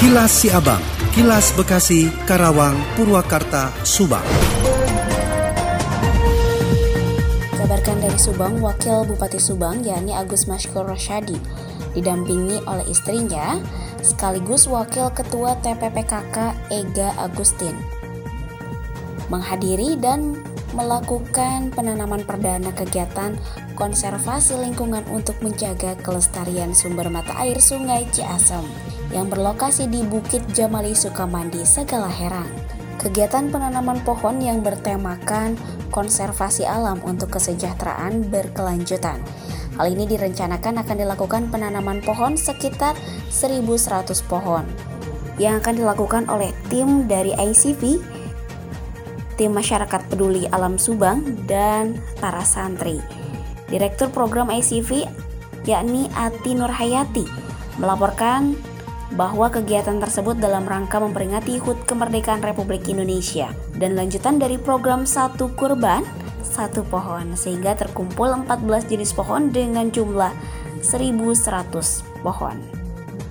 Kilas Siabang, Kilas Bekasi, Karawang, Purwakarta, Subang. Kabarkan dari Subang, Wakil Bupati Subang yakni Agus Mashkur Rasyadi didampingi oleh istrinya sekaligus Wakil Ketua TPPKK Ega Agustin menghadiri dan melakukan penanaman perdana kegiatan konservasi lingkungan untuk menjaga kelestarian sumber mata air Sungai Ciasem yang berlokasi di Bukit Jamali Sukamandi, Segala Herang. Kegiatan penanaman pohon yang bertemakan konservasi alam untuk kesejahteraan berkelanjutan. Hal ini direncanakan akan dilakukan penanaman pohon sekitar 1.100 pohon yang akan dilakukan oleh tim dari ICV, tim masyarakat peduli alam Subang, dan para santri. Direktur program ICV yakni Ati Nurhayati melaporkan bahwa kegiatan tersebut dalam rangka memperingati HUT Kemerdekaan Republik Indonesia dan lanjutan dari program Satu Kurban, Satu Pohon sehingga terkumpul 14 jenis pohon dengan jumlah 1100 pohon.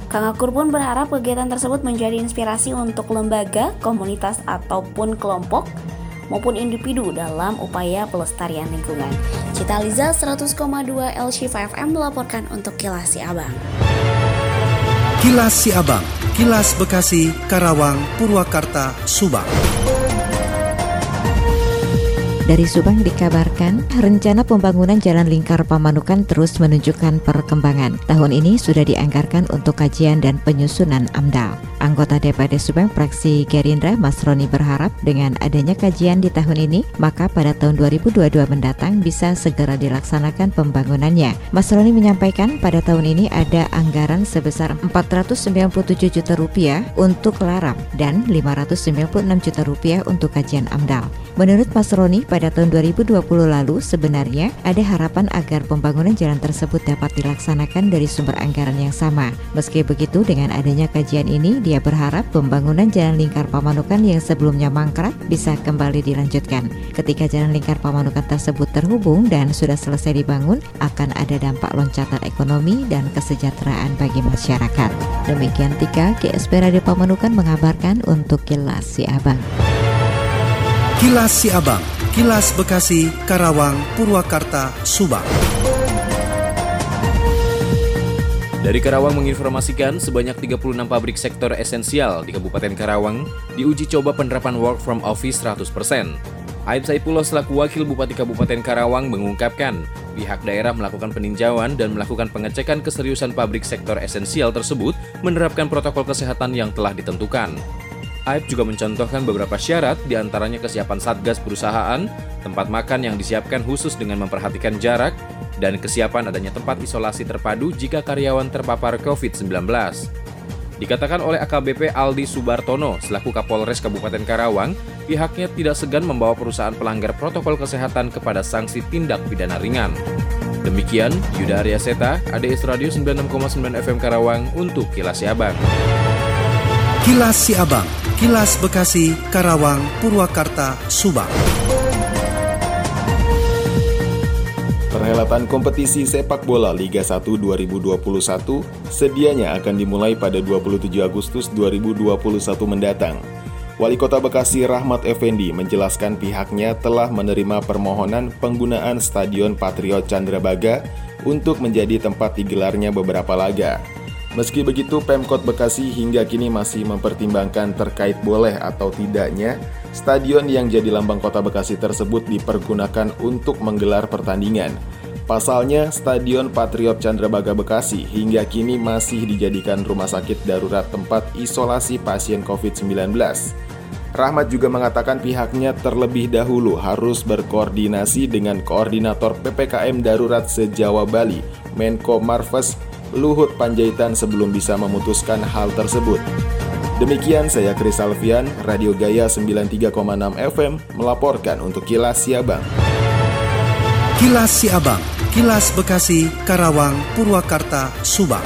Kang Akur pun berharap kegiatan tersebut menjadi inspirasi untuk lembaga, komunitas, ataupun kelompok maupun individu dalam upaya pelestarian lingkungan. Cita Liza 100,2 El Shifa FM melaporkan untuk Kilas Abang. Kilas Siabang, Kilas Bekasi, Karawang, Purwakarta, Subang. Dari Subang dikabarkan, rencana pembangunan Jalan Lingkar Pamanukan terus menunjukkan perkembangan. Tahun ini sudah dianggarkan untuk kajian dan penyusunan AMDAL. Anggota DPD Subang fraksi Gerindra Mas Roni berharap dengan adanya kajian di tahun ini, maka pada tahun 2022 mendatang bisa segera dilaksanakan pembangunannya. Mas Roni menyampaikan pada tahun ini ada anggaran sebesar 497 juta rupiah untuk laram dan 596 juta rupiah untuk kajian AMDAL. Menurut Mas Roni, pada tahun 2020 lalu sebenarnya ada harapan agar pembangunan jalan tersebut dapat dilaksanakan dari sumber anggaran yang sama. Meski begitu, dengan adanya kajian ini, dia berharap pembangunan jalan lingkar Pamanukan yang sebelumnya mangkrak bisa kembali dilanjutkan. Ketika jalan lingkar Pamanukan tersebut terhubung dan sudah selesai dibangun, akan ada dampak loncatan ekonomi dan kesejahteraan bagi masyarakat. Demikian Tika, GSP Radio Pamanukan mengabarkan untuk Kilas Si Abang. Kilas Siabang, Kilas Bekasi, Karawang, Purwakarta, Subang. Dari Karawang menginformasikan sebanyak 36 pabrik sektor esensial di Kabupaten Karawang diuji coba penerapan work from office 100%. Aib Saipullah selaku Wakil Bupati Kabupaten Karawang mengungkapkan pihak daerah melakukan peninjauan dan melakukan pengecekan keseriusan pabrik sektor esensial tersebut menerapkan protokol kesehatan yang telah ditentukan. Aib juga mencontohkan beberapa syarat di antaranya kesiapan satgas perusahaan, tempat makan yang disiapkan khusus dengan memperhatikan jarak, dan kesiapan adanya tempat isolasi terpadu jika karyawan terpapar COVID-19. Dikatakan oleh AKBP Aldi Subartono selaku Kapolres Kabupaten Karawang, pihaknya tidak segan membawa perusahaan pelanggar protokol kesehatan kepada sanksi tindak pidana ringan. Demikian, Yuda Arya Seta, ADS Radio 96,9 FM Karawang untuk Kilas Siabang. Kilas Siabang, Kilas Bekasi, Karawang, Purwakarta, Subang. Perhelatan kompetisi sepak bola Liga 1 2021 sedianya akan dimulai pada 27 Agustus 2021 mendatang. Wali Kota Bekasi Rahmat Effendi menjelaskan pihaknya telah menerima permohonan penggunaan Stadion Patriot Candrabaga untuk menjadi tempat digelarnya beberapa laga. Meski begitu, Pemkot Bekasi hingga kini masih mempertimbangkan terkait boleh atau tidaknya stadion yang jadi lambang kota Bekasi tersebut dipergunakan untuk menggelar pertandingan. Pasalnya, Stadion Patriot Candrabaga Bekasi hingga kini masih dijadikan rumah sakit darurat tempat isolasi pasien COVID-19. Rahmat juga mengatakan pihaknya terlebih dahulu harus berkoordinasi dengan Koordinator PPKM Darurat se-Jawa Bali, Menko Marves Luhut Panjaitan sebelum bisa memutuskan hal tersebut. Demikian saya Kris Alfian, Radio Gaya 93,6 FM melaporkan untuk Kilas Siabang. Kilas Siabang, Kilas Bekasi, Karawang, Purwakarta, Subang.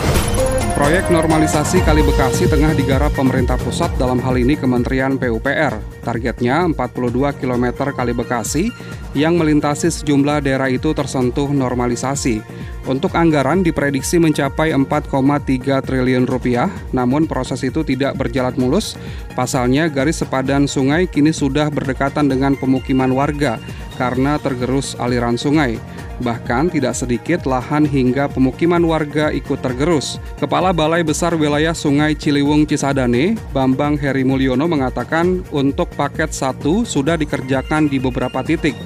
Proyek normalisasi Kali Bekasi tengah digarap pemerintah pusat dalam hal ini Kementerian PUPR. Targetnya 42 km Kali Bekasi yang melintasi sejumlah daerah itu tersentuh normalisasi. Untuk anggaran diprediksi mencapai 4,3 triliun rupiah, namun proses itu tidak berjalan mulus. Pasalnya garis sepadan sungai kini sudah berdekatan dengan pemukiman warga karena tergerus aliran sungai. Bahkan tidak sedikit lahan hingga pemukiman warga ikut tergerus. Kepala Balai Besar Wilayah Sungai Ciliwung Cisadane, Bambang Heri Mulyono mengatakan untuk paket satu sudah dikerjakan di beberapa titik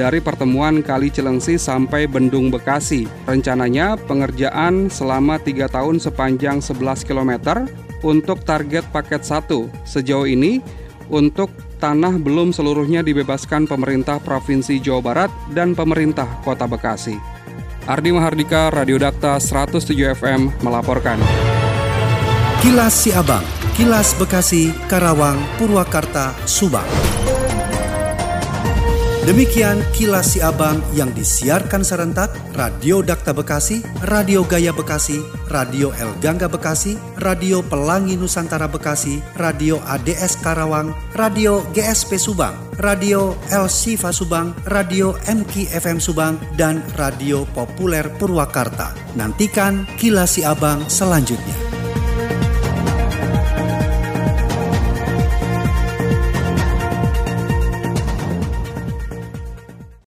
dari pertemuan Kali Cilengsi sampai Bendung Bekasi. Rencananya pengerjaan selama 3 tahun sepanjang 11 km untuk target paket 1. Sejauh ini, untuk tanah belum seluruhnya dibebaskan pemerintah Provinsi Jawa Barat dan pemerintah Kota Bekasi. Ardi Mahardika, Radio Dakta 107 FM melaporkan. Kilas Siabang, Kilas Bekasi, Karawang, Purwakarta, Subang. Demikian kilas si abang yang disiarkan serentak Radio Dakta Bekasi, Radio Gaya Bekasi, Radio El Gangga Bekasi, Radio Pelangi Nusantara Bekasi, Radio ADS Karawang, Radio GSP Subang, Radio El Sifa Subang, Radio MK FM Subang, dan Radio Populer Purwakarta. Nantikan kilas si abang selanjutnya.